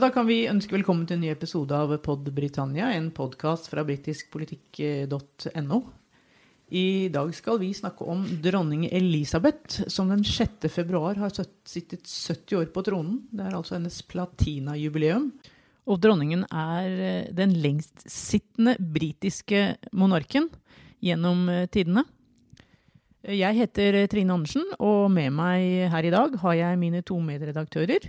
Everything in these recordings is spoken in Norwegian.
Da kan vi ønske velkommen til en ny episode av Pod Britannia, en podkast fra britiskpolitikk.no. I dag skal vi snakke om dronning Elisabeth, som den 6. februar har sittet 70 år på tronen. Det er altså hennes platinajubileum. Og dronningen er eh, den lengstsittende britiske monarken gjennom eh, tidene. Jeg heter Trine Andersen, og med meg her i dag har jeg mine to medredaktører,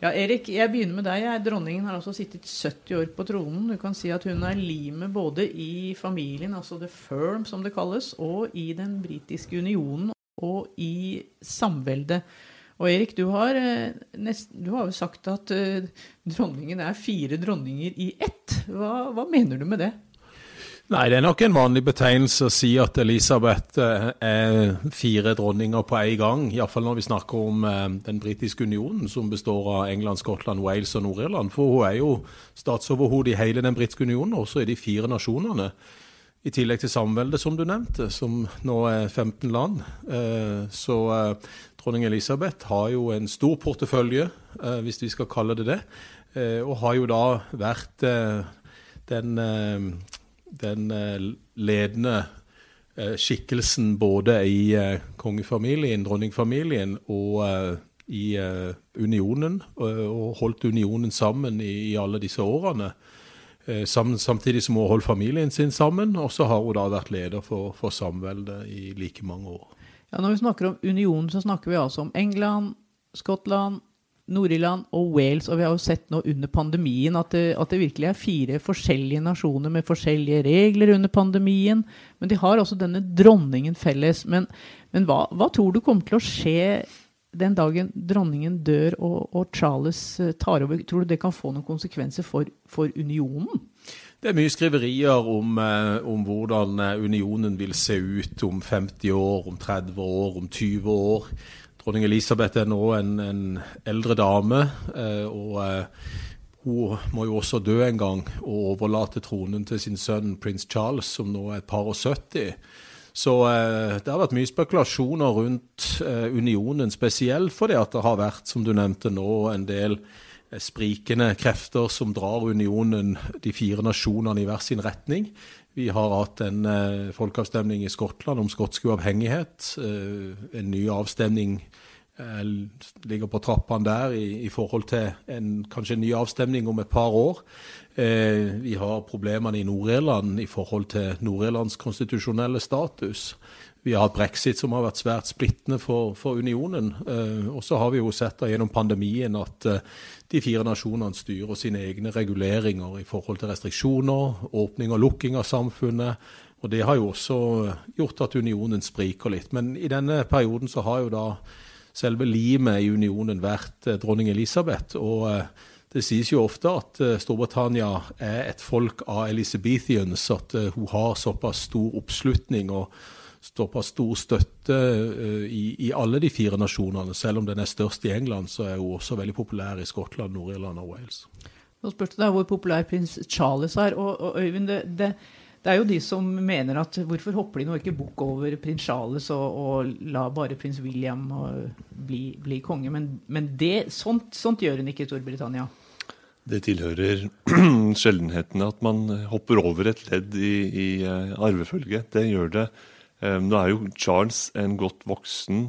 Ja, Erik, jeg begynner med deg. Dronningen har altså sittet 70 år på tronen. Du kan si at hun er limet både i familien, altså the firm som det kalles, og i den britiske unionen og i samveldet. Og Erik, du har, eh, nest, du har jo sagt at uh, dronningen er fire dronninger i ett. Hva, hva mener du med det? Nei, det er nok en vanlig betegnelse å si at Elisabeth eh, er fire dronninger på en gang. Iallfall når vi snakker om den britiske unionen, som består av England, Skottland, Wales og Nord-Irland. For hun er jo statsoverhode i hele den britiske unionen, også i de fire nasjonene. I tillegg til samveldet, som du nevnte, som nå er 15 land. Eh, så eh, dronning Elisabeth har jo en stor portefølje, eh, hvis vi skal kalle det det. Og har jo da vært den, den ledende skikkelsen både i kongefamilien, dronningfamilien, og i unionen. Og holdt unionen sammen i alle disse årene. Eh, samtidig som hun holdt familien sin sammen. Og så har hun da vært leder for, for samveldet i like mange år. Ja, Når vi snakker om unionen, så snakker vi altså om England, Skottland, Nord-Irland og Wales. Og vi har jo sett nå under pandemien at det, at det, virkelig er fire forskjellige nasjoner med forskjellige regler under pandemien. Men de har også denne dronningen felles. Men, men hva, hva tror du kommer til å skje den dagen dronningen dør og, og, Charles eh, tar over, tror du det kan få noen konsekvenser for, for unionen? Det er mye skriverier om, eh, om, hvordan eh, unionen vil se ut om 50 år, om 30 år, om 20 år. Dronning Elisabeth er nå en, en eldre dame. og hun må jo også dø en gang og overlate tronen til sin sønn prins Charles, som nå er et par og 70. Så eh, det har vært mye spekulasjoner rundt eh, unionen, spesielt fordi at det har vært, som du nevnte nå, en del eh, sprikende krefter som drar unionen, de fire nasjonene, i hver sin retning. Vi har hatt en eh, folkeavstemning i Skottland om skotsk uavhengighet. Eh, en ny avstemning ligger på trappene der i, i forhold til en, kanskje en ny avstemning om et par år. Eh, vi har problemene i Nord-Irland i forhold til Nord-Irlands konstitusjonelle status. Vi har hatt brexit som har vært svært splittende for, for unionen. Eh, og så har vi jo sett da gjennom pandemien at eh, de fire nasjonene styrer sine egne reguleringer i forhold til restriksjoner, åpning og lukking av samfunnet. Og det har jo også gjort at unionen spriker litt. Men i denne perioden så har jo da selve limet i unionen vært dronning Elisabeth. og det sies jo ofte at uh, Storbritannia er et folk av Elizabethians, at hun har såpass stor oppslutning og såpass stor støtte i, i, alle de fire nasjonene. Selv om den er størst i England, så er hun også veldig populær i Skottland, Nord-Irland og Wales. Nå spurte du deg hvor populær prins Charles er. og, og Øyvind, det, det det er jo de som mener at hvorfor hopper de nå ikke bukk over prins Charles og, og la bare prins William bli, bli konge? Men, men det, sånt, sånt, gjør hun ikke i Storbritannia. Det tilhører sjeldenhetene at man hopper over et ledd i, i uh, arvefølge. Det gjør det. Um, nå er jo Charles en godt voksen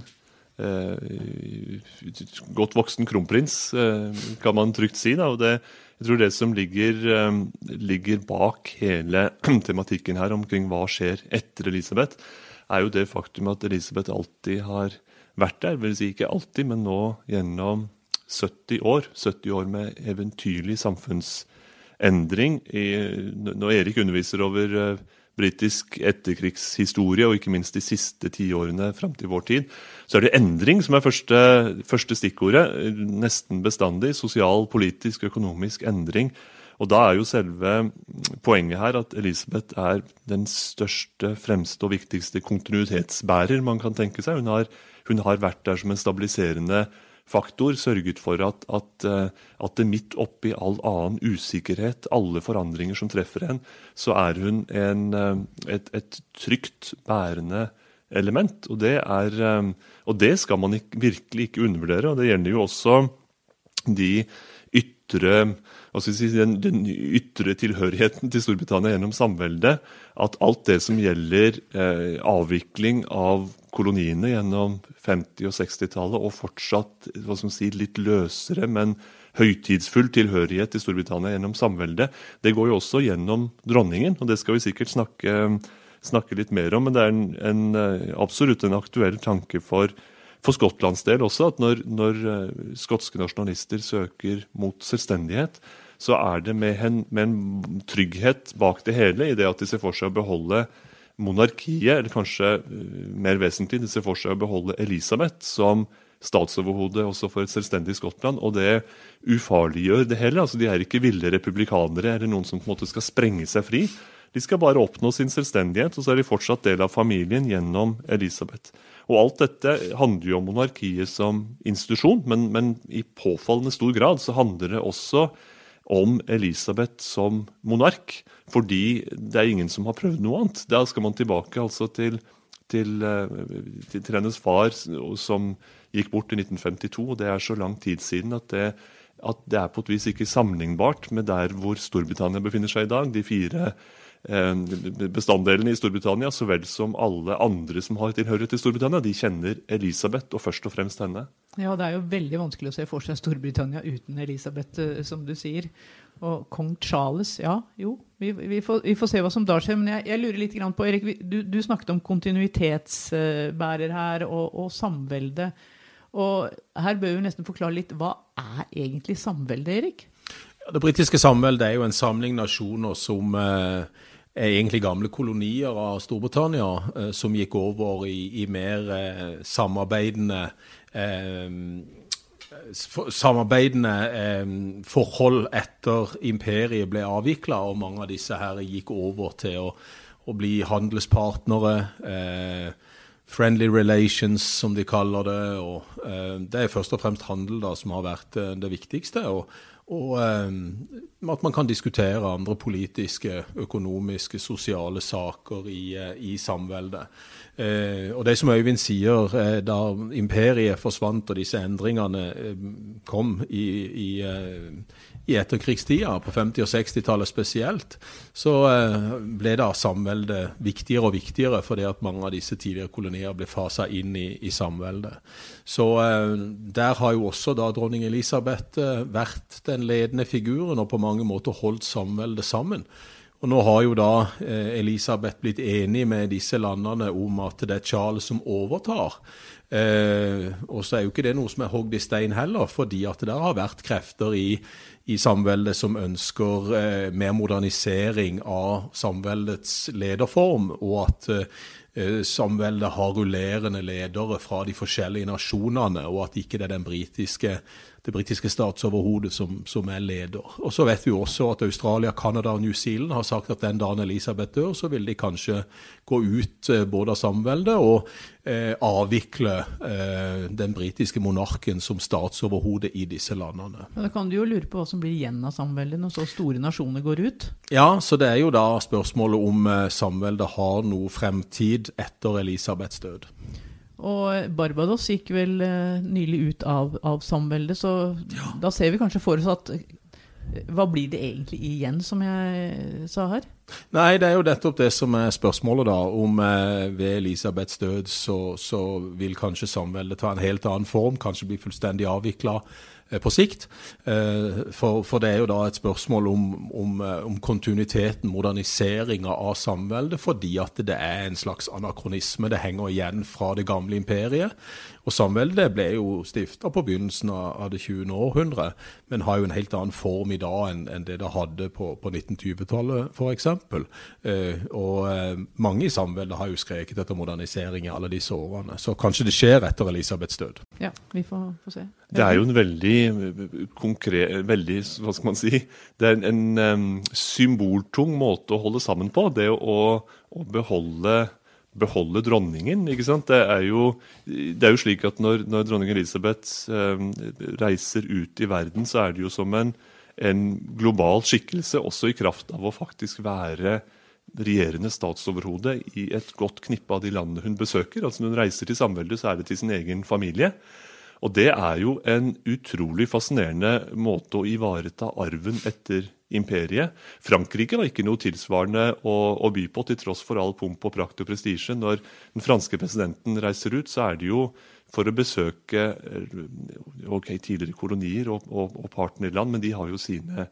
godt voksen kronprins, uh, kan man trygt si. Da, og det, jeg tror det som ligger, um, ligger, bak hele tematikken her omkring hva skjer etter Elisabeth, er jo det faktum at Elisabeth alltid har vært der. Vil si ikke alltid, men nå gjennom 70 år. 70 år med eventyrlig samfunnsendring. I, når Erik underviser over britisk etterkrigshistorie, og ikke minst de siste tiårene fram til vår tid, så er det endring som er første, første stikkordet. Nesten bestandig. Sosial, politisk, økonomisk endring. Og da er jo selve poenget her at Elisabeth er den største, fremste og viktigste kontinuitetsbærer man kan tenke seg. Hun har, hun har vært der som en stabiliserende faktor, sørget for at, at, eh, at det midt oppi all annen usikkerhet, alle forandringer som treffer en, så er hun en, eh, et, et trygt, bærende element. Og det, er, eh, og det skal man ikke, virkelig ikke undervurdere. og Det gjelder jo også de ytre si, den, den, ytre tilhørigheten til Storbritannia gjennom samveldet. At alt det som gjelder eh, avvikling av koloniene gjennom 50- og 60-tallet, og fortsatt hva man si, litt løsere, men høytidsfull tilhørighet til Storbritannia gjennom samveldet, det går jo også gjennom dronningen. og Det skal vi sikkert snakke, snakke litt mer om, men det er en, en, eh, absolutt en aktuell tanke for for Skottlands del også, at når, når uh, skotske nasjonalister søker mot selvstendighet, så er det med en, med en, trygghet bak det hele, i det at de ser for seg å beholde monarkiet, eller kanskje uh, mer vesentlig, de ser for seg å beholde Elisabeth som statsoverhode også for et selvstendig Skottland. Og det ufarliggjør det hele. altså De er ikke ville republikanere eller noen som på en måte skal sprenge seg fri. De skal bare oppnå sin selvstendighet, og så er de fortsatt del av familien gjennom Elisabeth. Og alt dette handler jo om monarkiet som institusjon, men, men i påfallende stor grad så handler det også om Elisabeth som monark. Fordi det er ingen som har prøvd noe annet. Da skal man tilbake altså til, til, eh, til, til hennes far, som gikk bort i 1952. og Det er så lang tid siden at det, at det er på et vis ikke sammenlignbart med der hvor Storbritannia befinner seg i dag. De fire bestanddelene i Storbritannia, så vel som alle andre som har tilhørighet til Storbritannia, de kjenner Elisabeth, og først og fremst henne. Ja, det er jo veldig vanskelig å se for seg Storbritannia uten Elisabeth, eh, som du sier. Og kong Charles, ja, jo, vi, vi, får, vi får, se hva som da skjer. Men jeg, jeg lurer litt på, Erik, du, du, snakket om kontinuitetsbærer her, og, og samvelde. Og her bør vi nesten forklare litt, hva er egentlig samvelde, Erik? Ja, det britiske samveldet er jo en samling nasjoner som eh, egentlig gamle kolonier av Storbritannia eh, som gikk over i, i mer eh, samarbeidende eh, samarbeidende eh, forhold etter imperiet ble avvikla, og mange av disse her gikk over til å, å bli handelspartnere. Eh, friendly relations, som de kaller det. og eh, Det er først og fremst handel da, som har vært det viktigste. og og um, at man kan diskutere andre politiske, økonomiske, sosiale saker i, uh, i samveldet. Uh, og det som Øyvind sier, da imperiet forsvant og disse endringene kom i, i, i etterkrigstida, på 50- og 60-tallet spesielt, så ble da samveldet viktigere og viktigere fordi at mange av disse tidligere kolonier ble fasa inn i, i samveldet. Så der har jo også da dronning Elisabeth vært den ledende figuren og på mange måter holdt samveldet sammen. Og Nå har jo da eh, Elisabeth blitt enig med disse landene om at det er Charles som overtar. Eh, og så er jo ikke det noe som er hogd i stein heller, fordi at det har vært krefter i, i samveldet som ønsker eh, mer modernisering av samveldets lederform, og at eh, samveldet har rullerende ledere fra de forskjellige nasjonene, og at ikke det er den britiske det britiske statsoverhodet som, som, er leder. Og Så vet vi også at Australia, Canada og New Zealand har sagt at den dagen Elisabeth dør, så vil de kanskje gå ut eh, både av samveldet og eh, avvikle eh, den britiske monarken som statsoverhode i disse landene. Men Da kan du jo lure på hva som blir igjen av samveldet når så store nasjoner går ut? Ja, så det er jo da spørsmålet om eh, samveldet har noe fremtid etter Elisabeths død. Og Barbados gikk vel uh, nylig ut av, av samveldet, så ja. da ser vi kanskje for oss at eh, hva blir det egentlig igjen, som jeg sa her? Nei, det er jo nettopp det som er spørsmålet, da. Om eh, ved Elisabeths død så, så, vil kanskje samveldet ta en helt annen form, kanskje bli fullstendig avvikla Eh, på sikt. Eh, for, for, det er jo da et spørsmål om, om, eh, om kontinuiteten, moderniseringa av samveldet, fordi at det er en slags anakronisme. Det henger igjen fra det gamle imperiet. Og samveldet ble jo stifta på begynnelsen av det 20. århundre, men har jo en helt annen form i dag enn, enn det det hadde på, på 1920-tallet f.eks. Eh, og eh, mange i samveldet har jo skreket etter modernisering i alle disse årene. Så kanskje det skjer etter Elisabeths død. Ja, vi får, får se. Det er jo en veldig veldig konkret Veldig, hva skal man si Det er en, en symboltung måte å holde sammen på. Det å, å beholde, beholde dronningen. ikke sant? Det er jo, det er jo slik at når, når dronning Elisabeth reiser ut i verden, så er det jo som en, en global skikkelse, også i kraft av å faktisk være regjerende statsoverhode i et godt knippe av de landene hun besøker. Altså Når hun reiser til samveldet, så er det til sin egen familie. Og det er jo en utrolig fascinerende måte å ivareta arven etter imperiet. Frankrike var ikke noe tilsvarende å, å by på, til tross for all pomp og prakt og prestisje. Når den franske presidenten reiser ut, så er det jo for å besøke okay, tidligere kolonier og, og, og partnerland, men de har jo sine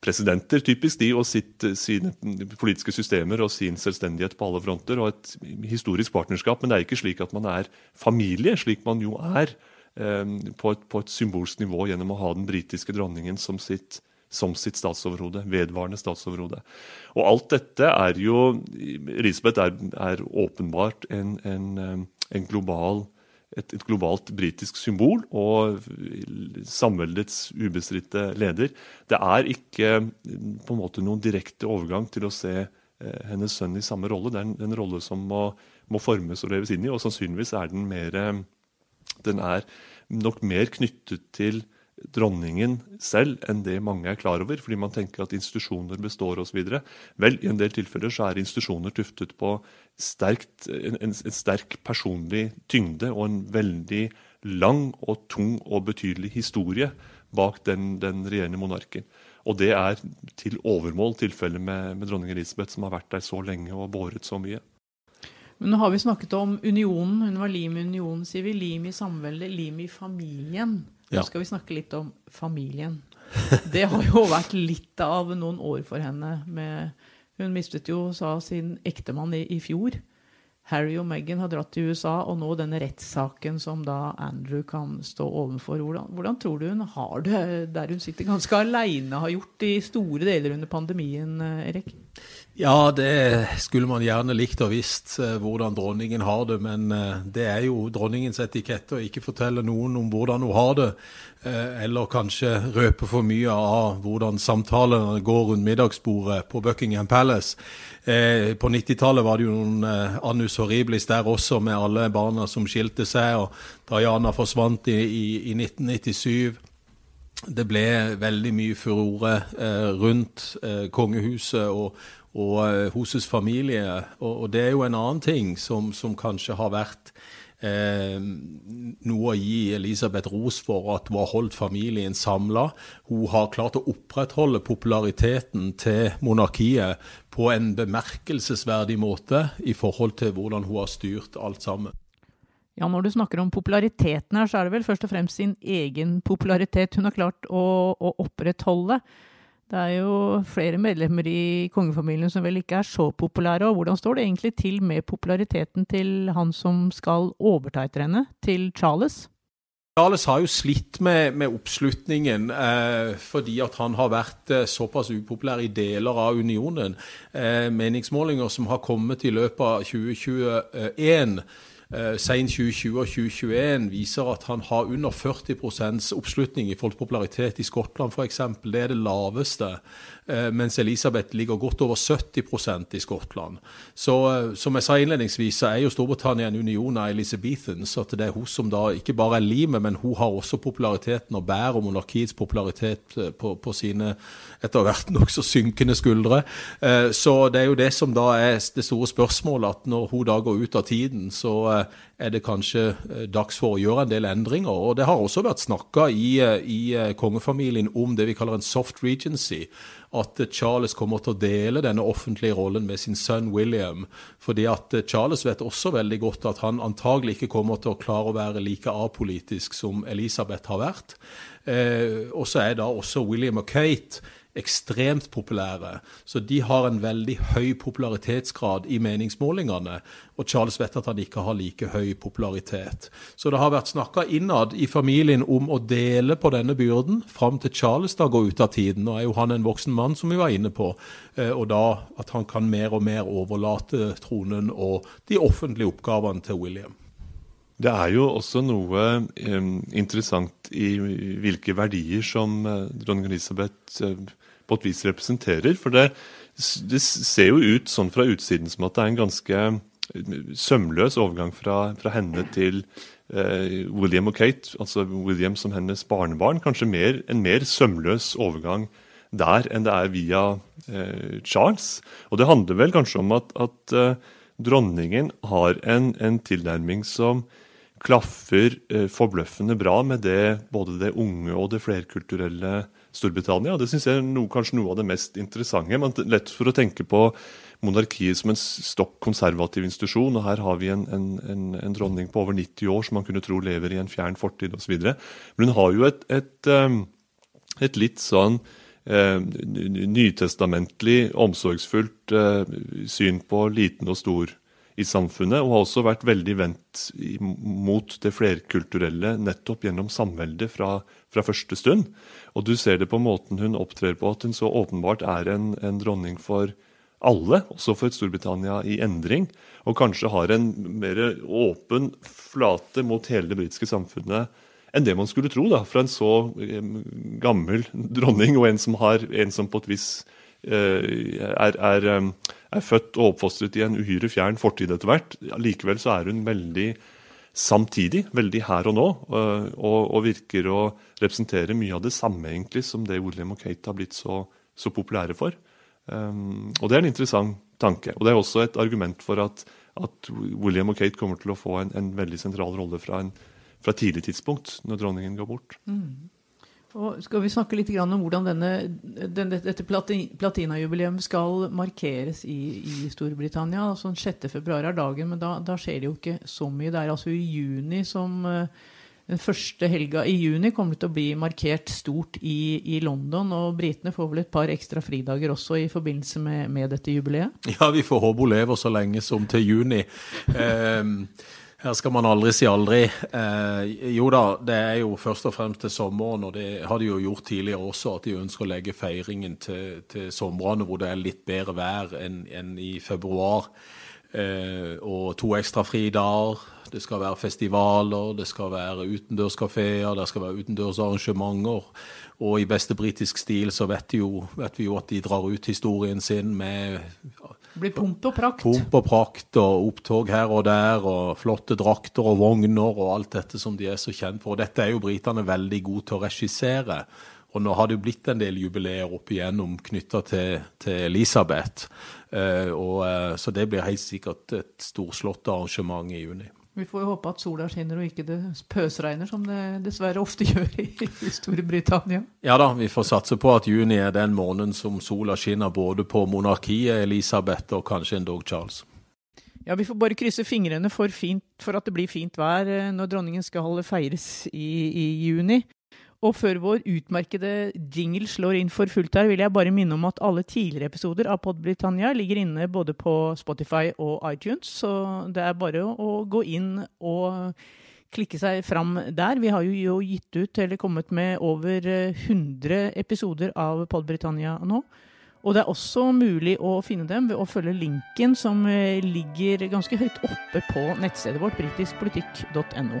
presidenter, typisk de, og sitt, sine politiske systemer og sin selvstendighet på alle fronter, og et historisk partnerskap. Men det er ikke slik at man er familie, slik man jo er eh, på, et, på et symbolsk nivå gjennom å ha den britiske dronningen som sitt, som sitt statsoverhode, vedvarende statsoverhode. Og alt dette er jo Elisabeth er, er åpenbart en, en, eh, en global et, et globalt britisk symbol og samveldets ubestridte leder. Det er ikke på en måte noen direkte overgang til å se eh, hennes sønn i samme rolle. Det er en, en rolle som må, må, formes og leves inn i, og sannsynligvis er den mer Den er nok mer knyttet til dronningen selv enn det mange er klar over, fordi man tenker at institusjoner består osv. Vel, i en del tilfeller så er institusjoner tuftet på sterkt, en, en, en, sterk personlig tyngde og en veldig lang og tung og betydelig historie bak den, den regjerende monarken. Og det er til overmål tilfellet med, med dronning Elisabeth, som har vært der så lenge og båret så mye. Men nå har vi snakket om unionen. Hun var lim i unionen, sier vi. Lim i samveldet, lim i familien. Nå skal vi snakke litt om familien. Det har jo vært litt av noen år for henne. Med, hun mistet jo sa sin ektemann i, i fjor. Harry og Meghan har dratt til USA, og nå denne rettssaken som da Andrew kan stå overfor. Hvordan, hvordan, tror du hun har det der hun sitter ganske aleine, har gjort i store deler under pandemien, Erik? Ja, det skulle man gjerne likt og visst eh, hvordan dronningen har det. Men eh, det er jo dronningens etikette å ikke fortelle noen om hvordan hun har det. Eh, eller kanskje røpe for mye av hvordan samtalene går rundt middagsbordet på Buckingham Palace. På 90-tallet var det jo noen annus horribilis der også, med alle barna som skilte seg. Og Diana forsvant i, i, i 1997. Det ble veldig mye furore rundt eh, kongehuset og, og hoses hennes familie. Og, og, det er jo en annen ting som, som kanskje har vært eh, noe å gi Elisabeth ros for, at hun har holdt familien samla. Hun har klart å opprettholde populariteten til monarkiet på en bemerkelsesverdig måte i forhold til hvordan hun har styrt alt sammen. Ja, Når du snakker om populariteten her, så er det vel først og fremst sin egen popularitet hun har klart å, å opprettholde. Det er jo flere medlemmer i kongefamilien som vel ikke er så populære. og Hvordan står det egentlig til med populariteten til han som skal overta etter henne, til Charles? Charles har jo slitt med, med oppslutningen eh, fordi at han har vært eh, såpass upopulær i deler av unionen. Eh, meningsmålinger som har kommet i løpet av 2021 eh, sent 2020 og 2021 viser at han har under 40% oppslutning i til popularitet i Skottland f.eks. Det er det laveste. Eh, mens Elisabeth ligger godt over 70% i Skottland. Så eh, som jeg sa innledningsvis, så er jo Storbritannia en union av Elizabethans. At det er hun som da ikke bare er limet, men hun har også populariteten og bærer monarkiets popularitet eh, på, på sine etter hvert nokså synkende skuldre. Så det er jo det som da er det store spørsmålet, at når hun da går ut av tiden, så er det kanskje dags for å gjøre en del endringer. Og Det har også vært snakka i, i, kongefamilien om det vi kaller en soft regency. At Charles kommer til å dele denne offentlige rollen med sin sønn William. Fordi at Charles vet også veldig godt at han antagelig ikke kommer til å klare å være like apolitisk som Elisabeth har vært. Eh, og så er da også William og Kate ekstremt populære. Så de har en veldig høy popularitetsgrad i meningsmålingene. Og Charles vet at han ikke har like høy popularitet. Så det har vært snakka innad i familien om å dele på denne byrden fram til Charles da går ut av tiden. Nå er jo han en voksen mann, som vi var inne på. Eh, og da at han kan mer og mer overlate tronen og de offentlige oppgavene til William. Det er jo også noe eh, interessant i hvilke verdier som eh, dronning Elisabeth eh, på et vis representerer. For det, det, ser jo ut sånn fra utsiden som at det er en ganske sømløs overgang fra, fra henne til eh, William og Kate, altså William som hennes barnebarn. Kanskje mer, en mer sømløs overgang der enn det er via eh, Charles. Og det handler vel kanskje om at, at eh, dronningen har en, en, tilnærming som klaffer eh, forbløffende bra med det, både det unge og det flerkulturelle Storbritannia. Det syns jeg er noe, kanskje noe av det mest interessante. Men lett for å tenke på monarkiet som en stokk konservativ institusjon. og Her har vi en, en, en, en, dronning på over 90 år som man kunne tro lever i en fjern fortid osv. Men hun har jo et, et, um, et litt sånn eh, nytestamentlig, omsorgsfullt eh, syn på liten og stor i samfunnet, og har også vært veldig vendt mot det flerkulturelle nettopp gjennom samveldet fra, fra, første stund. Og du ser det på måten hun opptrer på, at hun så åpenbart er en, en dronning for alle, også for Storbritannia i endring, og kanskje har en mer åpen flate mot hele det britiske samfunnet enn det man skulle tro da, fra en så gammel dronning, og en som, har, en som på et vis eh, er, er, er, født og oppfostret i en uhyre fjern fortid etter hvert. Likevel så er hun veldig samtidig, veldig her og nå, eh, og, og, virker å representere mye av det samme egentlig som det William og Kate har blitt så, så populære for. Um, og Det er en interessant tanke. Og Det er også et argument for at, at William og Kate kommer til å få en, en veldig sentral rolle fra, en, fra tidlig tidspunkt, når dronningen går bort. Mm. Og skal vi snakke litt om hvordan denne, den, dette platinajubileum skal markeres i, i Storbritannia? Altså 6.2 er dagen, men da, da, skjer det jo ikke så mye. Det er altså i juni som uh, den første helga i juni kommer det til å bli markert stort i, i London. Og britene får vel et par ekstra fridager også i forbindelse med, med dette jubileet? Ja, vi får håpe hun lever så lenge som til juni. Eh, her skal man aldri si aldri. Eh, jo da, det er jo først og fremst til sommeren, og det har de jo gjort tidligere også, at de ønsker å legge feiringen til, til somrene hvor det er litt bedre vær enn, enn i februar. Eh, og to ekstra fridager. Det skal være festivaler, det skal være utendørskafeer, det skal være utendørsarrangementer. Og i beste britisk stil så vet, jo, vet, vi jo at de drar ut historien sin med blir pump og prakt. Pump og prakt og opptog her og der, og flotte drakter og vogner og alt dette som de er så kjent for. Og dette er jo britene veldig gode til å regissere. Og nå har det jo blitt en del jubileer opp igjennom knytta til, til, Elisabeth. Uh, og, uh, så det blir helt sikkert et storslått arrangement i juni. Vi får jo håpe at sola skinner og ikke det pøsregner, som det dessverre ofte gjør i, i Storbritannia. Ja da, vi får satse på at juni er den måneden som sola skinner både på monarkiet, Elisabeth og kanskje en Dog Charles. Ja, Vi får bare krysse fingrene for, fint, for at det blir fint vær eh, når dronningen skal feires i, i juni. Og før vår utmerkede jingle slår inn for fullt her, vil jeg bare minne om at alle tidligere episoder av Podbritannia ligger inne både på Spotify og iTunes, så det er bare å gå inn og klikke seg fram der. Vi har jo gitt ut, eller kommet med, over 100 episoder av Podbritannia nå. Og det er også mulig å finne dem ved å følge linken som eh, ligger ganske høyt oppe på nettstedet vårt, britiskpolitikk.no.